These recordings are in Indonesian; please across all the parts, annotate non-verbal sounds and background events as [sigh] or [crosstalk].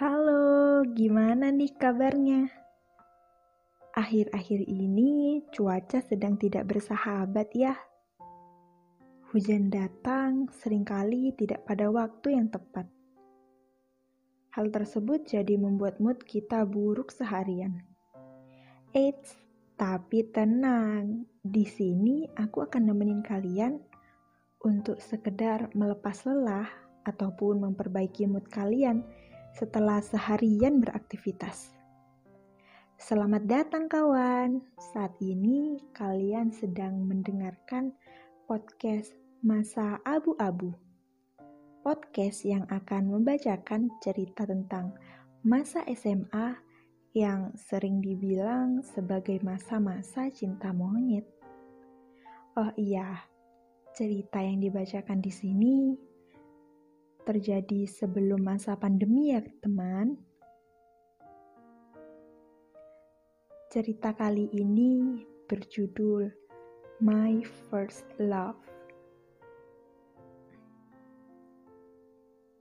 Halo, gimana nih kabarnya? Akhir-akhir ini cuaca sedang tidak bersahabat ya. Hujan datang sering kali tidak pada waktu yang tepat. Hal tersebut jadi membuat mood kita buruk seharian. Eits, tapi tenang, di sini aku akan nemenin kalian untuk sekedar melepas lelah ataupun memperbaiki mood kalian setelah seharian beraktivitas. Selamat datang kawan. Saat ini kalian sedang mendengarkan podcast Masa Abu-abu. Podcast yang akan membacakan cerita tentang masa SMA yang sering dibilang sebagai masa-masa cinta monyet. Oh iya, cerita yang dibacakan di sini terjadi sebelum masa pandemi ya teman. Cerita kali ini berjudul My First Love.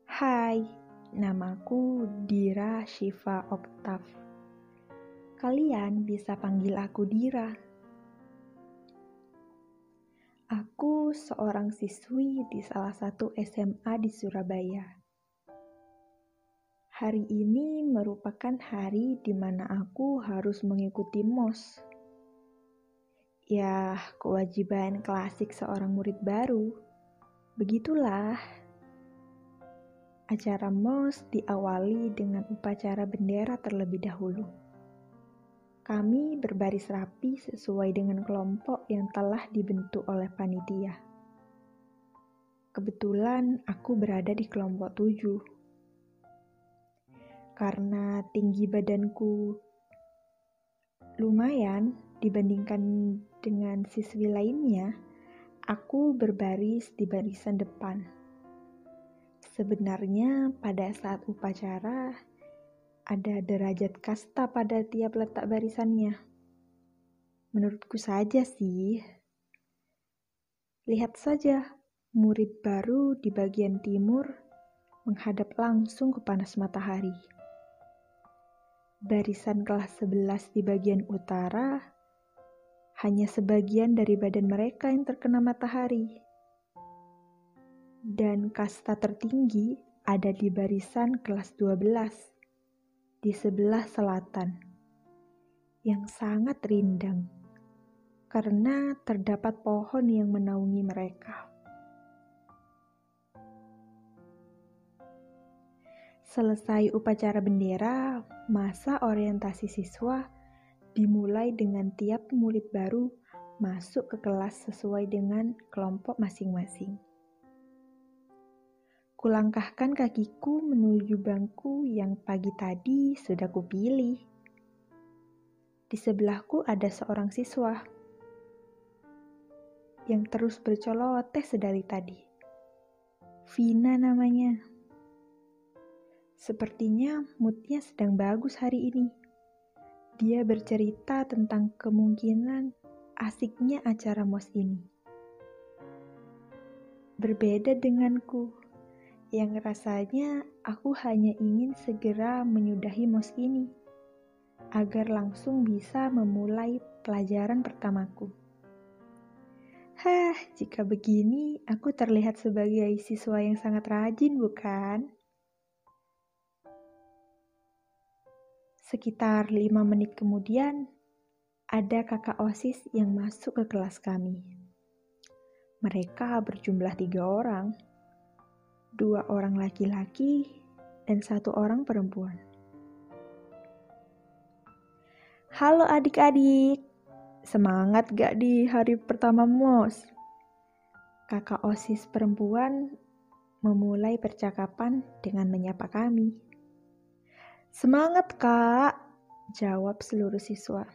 Hai, namaku Dira Shiva Oktav. Kalian bisa panggil aku Dira. Aku seorang siswi di salah satu SMA di Surabaya. Hari ini merupakan hari di mana aku harus mengikuti MOS. Ya, kewajiban klasik seorang murid baru. Begitulah. Acara MOS diawali dengan upacara bendera terlebih dahulu. Kami berbaris rapi sesuai dengan kelompok yang telah dibentuk oleh panitia. Kebetulan aku berada di kelompok tujuh. Karena tinggi badanku lumayan dibandingkan dengan siswi lainnya, aku berbaris di barisan depan. Sebenarnya pada saat upacara, ada derajat kasta pada tiap letak barisannya. Menurutku saja sih. Lihat saja, murid baru di bagian timur menghadap langsung ke panas matahari. Barisan kelas 11 di bagian utara hanya sebagian dari badan mereka yang terkena matahari. Dan kasta tertinggi ada di barisan kelas 12 di sebelah selatan yang sangat rindang karena terdapat pohon yang menaungi mereka. Selesai upacara bendera, masa orientasi siswa dimulai dengan tiap murid baru masuk ke kelas sesuai dengan kelompok masing-masing. Kulangkahkan kakiku menuju bangku yang pagi tadi sudah kupilih. Di sebelahku ada seorang siswa yang terus bercoloteh sedari tadi. Vina namanya. Sepertinya moodnya sedang bagus hari ini. Dia bercerita tentang kemungkinan asiknya acara MOS ini. Berbeda denganku yang rasanya aku hanya ingin segera menyudahi mos ini agar langsung bisa memulai pelajaran pertamaku. Hah, jika begini aku terlihat sebagai siswa yang sangat rajin, bukan? Sekitar lima menit kemudian, ada kakak OSIS yang masuk ke kelas kami. Mereka berjumlah tiga orang dua orang laki-laki, dan satu orang perempuan. Halo adik-adik, semangat gak di hari pertama MOS? Kakak OSIS perempuan memulai percakapan dengan menyapa kami. Semangat kak, jawab seluruh siswa.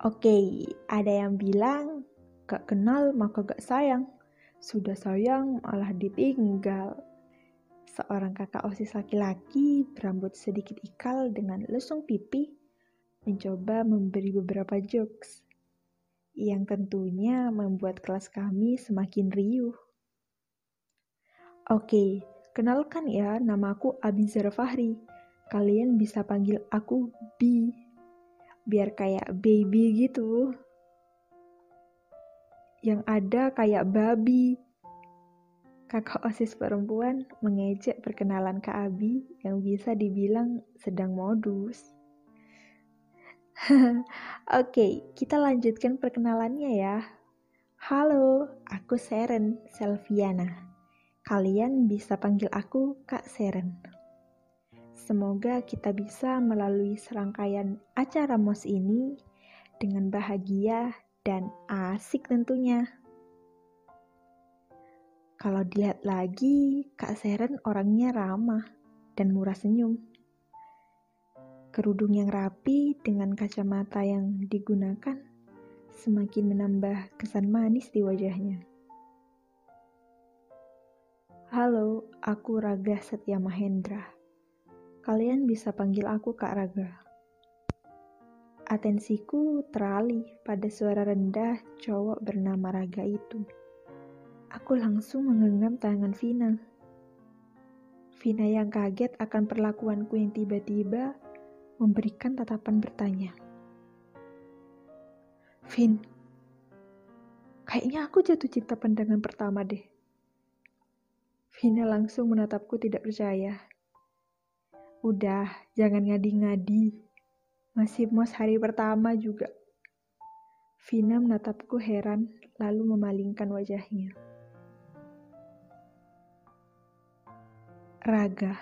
Oke, ada yang bilang gak kenal maka gak sayang. Sudah sayang malah ditinggal. Seorang kakak OSIS laki-laki berambut sedikit ikal dengan lesung pipi mencoba memberi beberapa jokes yang tentunya membuat kelas kami semakin riuh. Oke, Kenalkan ya, namaku Abizar Fahri. Kalian bisa panggil aku Bi. Biar kayak baby gitu. Yang ada kayak babi. Kakak OSIS perempuan mengejek perkenalan Kak Abi yang bisa dibilang sedang modus. [laughs] Oke, kita lanjutkan perkenalannya ya. Halo, aku Seren Selviana. Kalian bisa panggil aku Kak Seren. Semoga kita bisa melalui serangkaian acara MOS ini dengan bahagia dan asik tentunya. Kalau dilihat lagi, Kak Seren orangnya ramah dan murah senyum. Kerudung yang rapi dengan kacamata yang digunakan semakin menambah kesan manis di wajahnya. Halo, aku Raga Setia Mahendra. Kalian bisa panggil aku Kak Raga. Atensiku teralih pada suara rendah cowok bernama Raga itu. Aku langsung menggenggam tangan Vina. Vina yang kaget akan perlakuanku yang tiba-tiba memberikan tatapan bertanya. Vin, kayaknya aku jatuh cinta pandangan pertama deh. Vina langsung menatapku tidak percaya. Udah, jangan ngadi-ngadi. Masih mos hari pertama juga. Vina menatapku heran, lalu memalingkan wajahnya. Raga.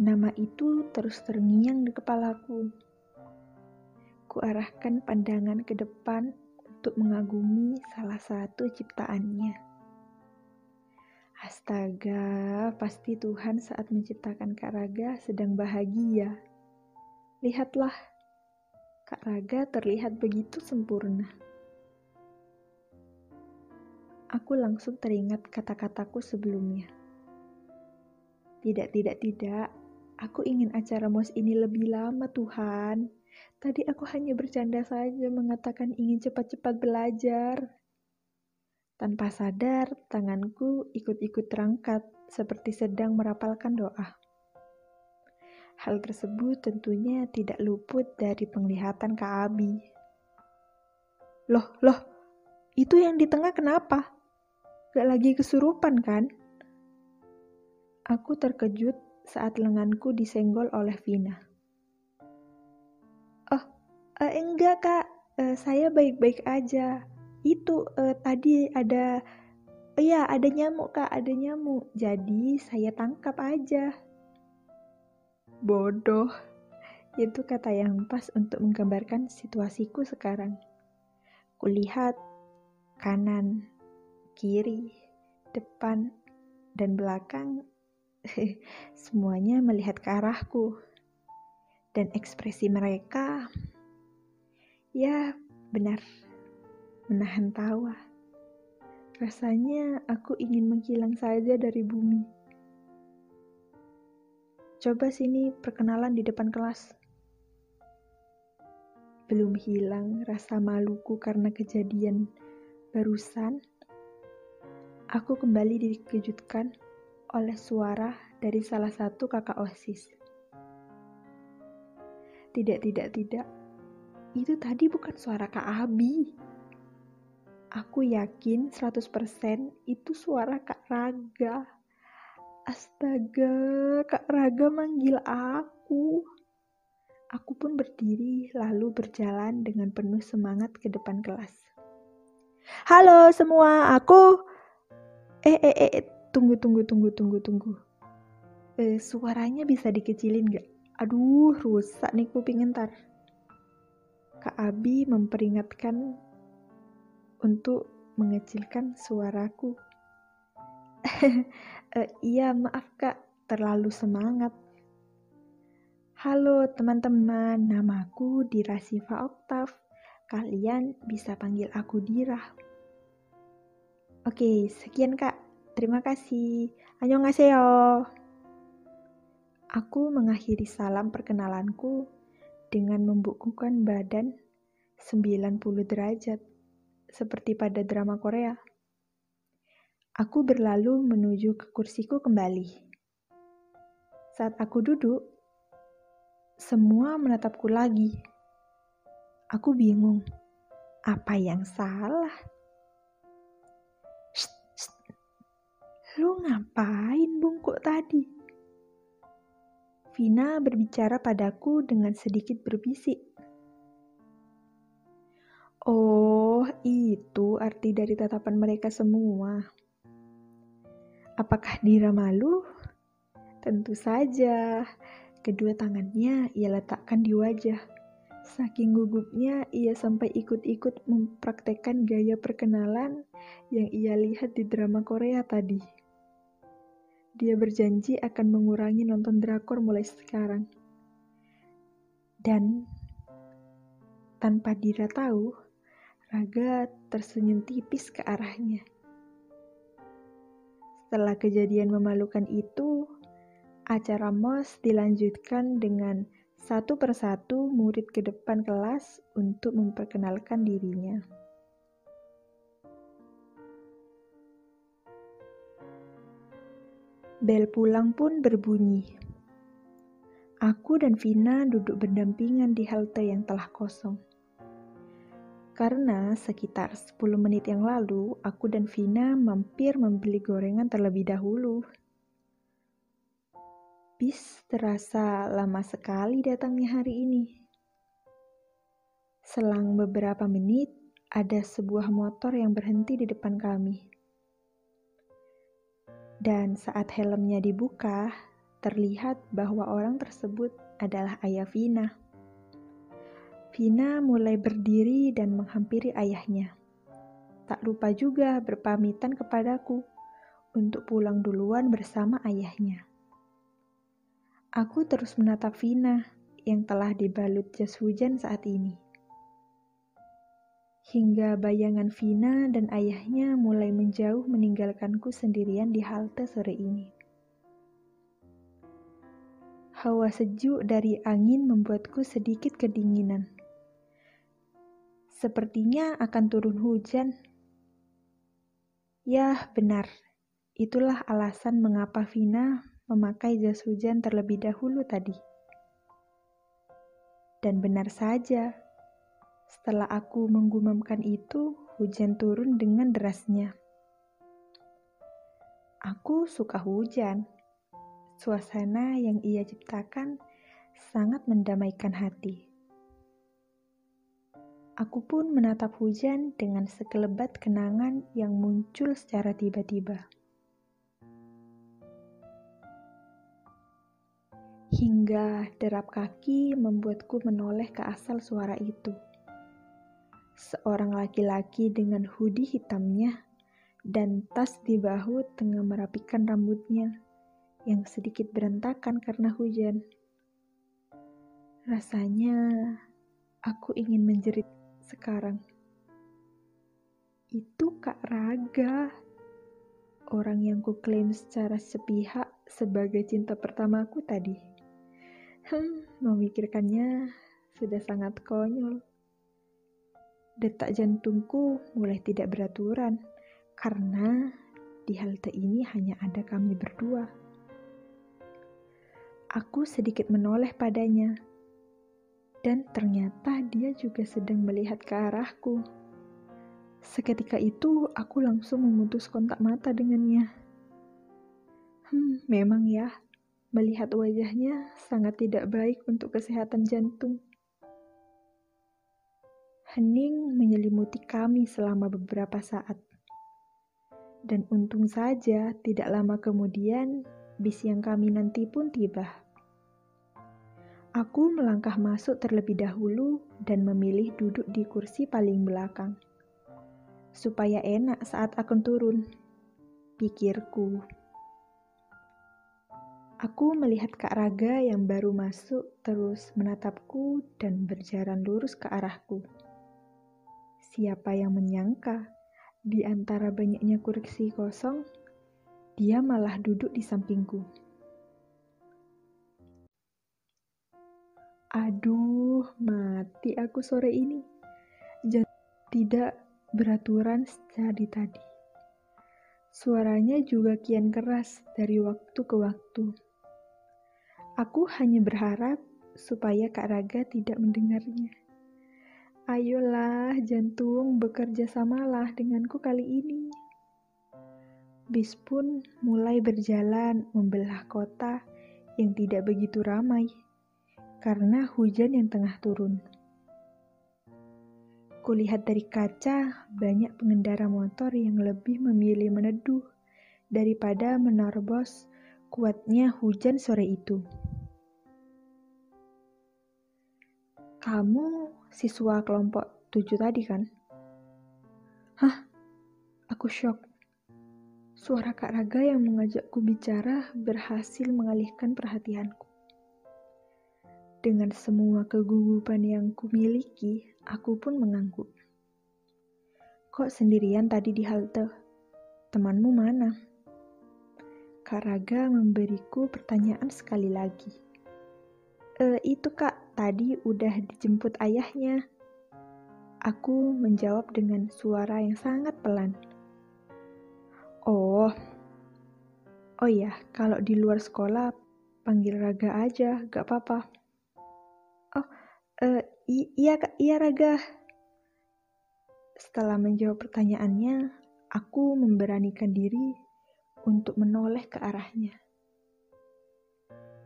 Nama itu terus terngiang di kepalaku. Kuarahkan pandangan ke depan untuk mengagumi salah satu ciptaannya. Astaga, pasti Tuhan saat menciptakan Kak Raga sedang bahagia. Lihatlah, Kak Raga terlihat begitu sempurna. Aku langsung teringat kata-kataku sebelumnya. Tidak, tidak, tidak. Aku ingin acara MOS ini lebih lama, Tuhan. Tadi aku hanya bercanda saja mengatakan ingin cepat-cepat belajar. Tanpa sadar, tanganku ikut-ikut terangkat seperti sedang merapalkan doa. Hal tersebut tentunya tidak luput dari penglihatan Kak Abi. Loh, loh, itu yang di tengah kenapa? Gak lagi kesurupan kan? Aku terkejut saat lenganku disenggol oleh Vina. Oh, uh, enggak kak, uh, saya baik-baik aja itu uh, tadi ada Iya, ada nyamuk kak, ada nyamuk. Jadi saya tangkap aja. Bodoh. Itu kata yang pas untuk menggambarkan situasiku sekarang. Kulihat kanan, kiri, depan, dan belakang. [laughs] Semuanya melihat ke arahku. Dan ekspresi mereka, ya benar menahan tawa. Rasanya aku ingin menghilang saja dari bumi. Coba sini perkenalan di depan kelas. Belum hilang rasa maluku karena kejadian barusan. Aku kembali dikejutkan oleh suara dari salah satu kakak OSIS. Tidak, tidak, tidak. Itu tadi bukan suara Kak Abi. Aku yakin 100% itu suara Kak Raga. Astaga, Kak Raga manggil aku. Aku pun berdiri lalu berjalan dengan penuh semangat ke depan kelas. Halo semua, aku... Eh, eh, eh, tunggu, tunggu, tunggu, tunggu, tunggu. Eh, suaranya bisa dikecilin gak? Aduh, rusak nih kuping ntar. Kak Abi memperingatkan untuk mengecilkan suaraku. [laughs] uh, iya, maaf kak, terlalu semangat. Halo teman-teman, namaku Dira Siva Oktav. Kalian bisa panggil aku Dira. Oke, sekian kak. Terima kasih. Annyeonghaseyo. Aku mengakhiri salam perkenalanku dengan membukukan badan 90 derajat seperti pada drama Korea. Aku berlalu menuju ke kursiku kembali. Saat aku duduk, semua menatapku lagi. Aku bingung, apa yang salah? Lu ngapain bungkuk tadi? Vina berbicara padaku dengan sedikit berbisik. Oh, itu arti dari tatapan mereka semua. Apakah Dira malu? Tentu saja. Kedua tangannya ia letakkan di wajah Saking gugupnya, ia sampai ikut-ikut mempraktekkan gaya perkenalan yang ia lihat di drama Korea tadi. Dia berjanji akan mengurangi nonton drakor mulai sekarang. Dan tanpa Dira tahu, Raga tersenyum tipis ke arahnya. Setelah kejadian memalukan itu, acara MOS dilanjutkan dengan satu persatu murid ke depan kelas untuk memperkenalkan dirinya. Bel pulang pun berbunyi. Aku dan Vina duduk berdampingan di halte yang telah kosong. Karena sekitar 10 menit yang lalu, aku dan Vina mampir membeli gorengan terlebih dahulu. Bis terasa lama sekali datangnya hari ini. Selang beberapa menit, ada sebuah motor yang berhenti di depan kami. Dan saat helmnya dibuka, terlihat bahwa orang tersebut adalah ayah Vina. Vina mulai berdiri dan menghampiri ayahnya. Tak lupa juga berpamitan kepadaku untuk pulang duluan bersama ayahnya. Aku terus menatap Vina yang telah dibalut jas hujan saat ini. Hingga bayangan Vina dan ayahnya mulai menjauh meninggalkanku sendirian di halte sore ini. Hawa sejuk dari angin membuatku sedikit kedinginan. Sepertinya akan turun hujan. Ya, benar. Itulah alasan mengapa Vina memakai jas hujan terlebih dahulu tadi. Dan benar saja, setelah aku menggumamkan itu, hujan turun dengan derasnya. Aku suka hujan. Suasana yang ia ciptakan sangat mendamaikan hati. Aku pun menatap hujan dengan sekelebat kenangan yang muncul secara tiba-tiba. hingga derap kaki membuatku menoleh ke asal suara itu. Seorang laki-laki dengan hoodie hitamnya dan tas di bahu tengah merapikan rambutnya yang sedikit berantakan karena hujan. Rasanya aku ingin menjerit sekarang. Itu Kak Raga, orang yang kuklaim secara sepihak sebagai cinta pertamaku tadi. Hmm, memikirkannya sudah sangat konyol. Detak jantungku mulai tidak beraturan karena di halte ini hanya ada kami berdua. Aku sedikit menoleh padanya, dan ternyata dia juga sedang melihat ke arahku. Seketika itu, aku langsung memutus kontak mata dengannya. Hmm, memang ya, Melihat wajahnya sangat tidak baik untuk kesehatan jantung. Hening menyelimuti kami selama beberapa saat. Dan untung saja tidak lama kemudian bis yang kami nanti pun tiba. Aku melangkah masuk terlebih dahulu dan memilih duduk di kursi paling belakang. Supaya enak saat akan turun, pikirku. Aku melihat Kak Raga yang baru masuk terus menatapku dan berjalan lurus ke arahku. Siapa yang menyangka di antara banyaknya kursi kosong, dia malah duduk di sampingku. Aduh, mati aku sore ini. Jadi tidak beraturan sejadi tadi. Suaranya juga kian keras dari waktu ke waktu. Aku hanya berharap supaya Kak Raga tidak mendengarnya. Ayolah, jantung, bekerja samalah denganku kali ini. Bis pun mulai berjalan membelah kota yang tidak begitu ramai karena hujan yang tengah turun. Kulihat dari kaca banyak pengendara motor yang lebih memilih meneduh daripada menerobos kuatnya hujan sore itu. Kamu siswa kelompok tujuh tadi kan? Hah? Aku shock. Suara Kak Raga yang mengajakku bicara berhasil mengalihkan perhatianku. Dengan semua kegugupan yang kumiliki, aku pun mengangguk. Kok sendirian tadi di halte? Temanmu mana? Kak Raga memberiku pertanyaan sekali lagi. E, itu kak, tadi udah dijemput ayahnya. Aku menjawab dengan suara yang sangat pelan. Oh, oh ya, kalau di luar sekolah panggil Raga aja, gak apa-apa. Uh, iya iya Raga. Setelah menjawab pertanyaannya, aku memberanikan diri untuk menoleh ke arahnya.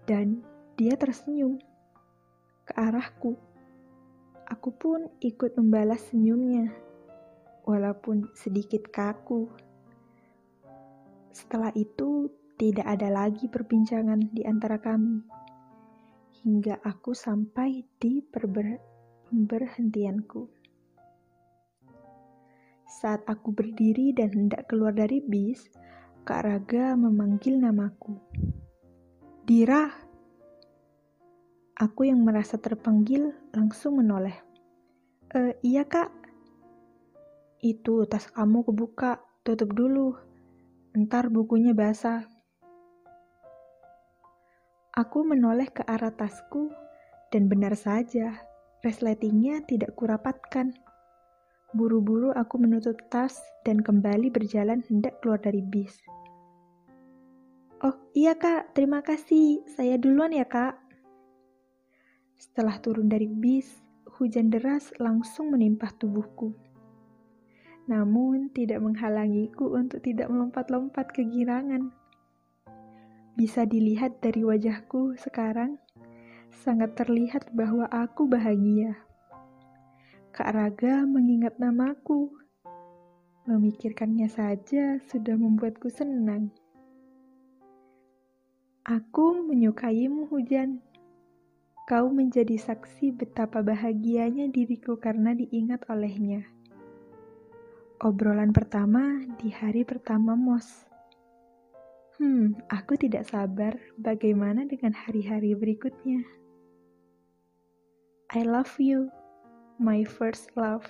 Dan dia tersenyum ke arahku. Aku pun ikut membalas senyumnya, walaupun sedikit kaku. Setelah itu, tidak ada lagi perbincangan di antara kami hingga aku sampai di pemberhentianku. Saat aku berdiri dan hendak keluar dari bis, Kak Raga memanggil namaku. Dira. Aku yang merasa terpanggil langsung menoleh. E, iya kak. Itu tas kamu kebuka, tutup dulu. Ntar bukunya basah. Aku menoleh ke arah tasku, dan benar saja, resletingnya tidak kurapatkan. Buru-buru aku menutup tas dan kembali berjalan hendak keluar dari bis. Oh iya kak, terima kasih. Saya duluan ya kak. Setelah turun dari bis, hujan deras langsung menimpa tubuhku. Namun tidak menghalangiku untuk tidak melompat-lompat kegirangan. Bisa dilihat dari wajahku sekarang, sangat terlihat bahwa aku bahagia. Kak Raga mengingat namaku. Memikirkannya saja sudah membuatku senang. Aku menyukaimu hujan. Kau menjadi saksi betapa bahagianya diriku karena diingat olehnya. Obrolan pertama di hari pertama MOS. Hmm, aku tidak sabar bagaimana dengan hari-hari berikutnya. I love you, my first love.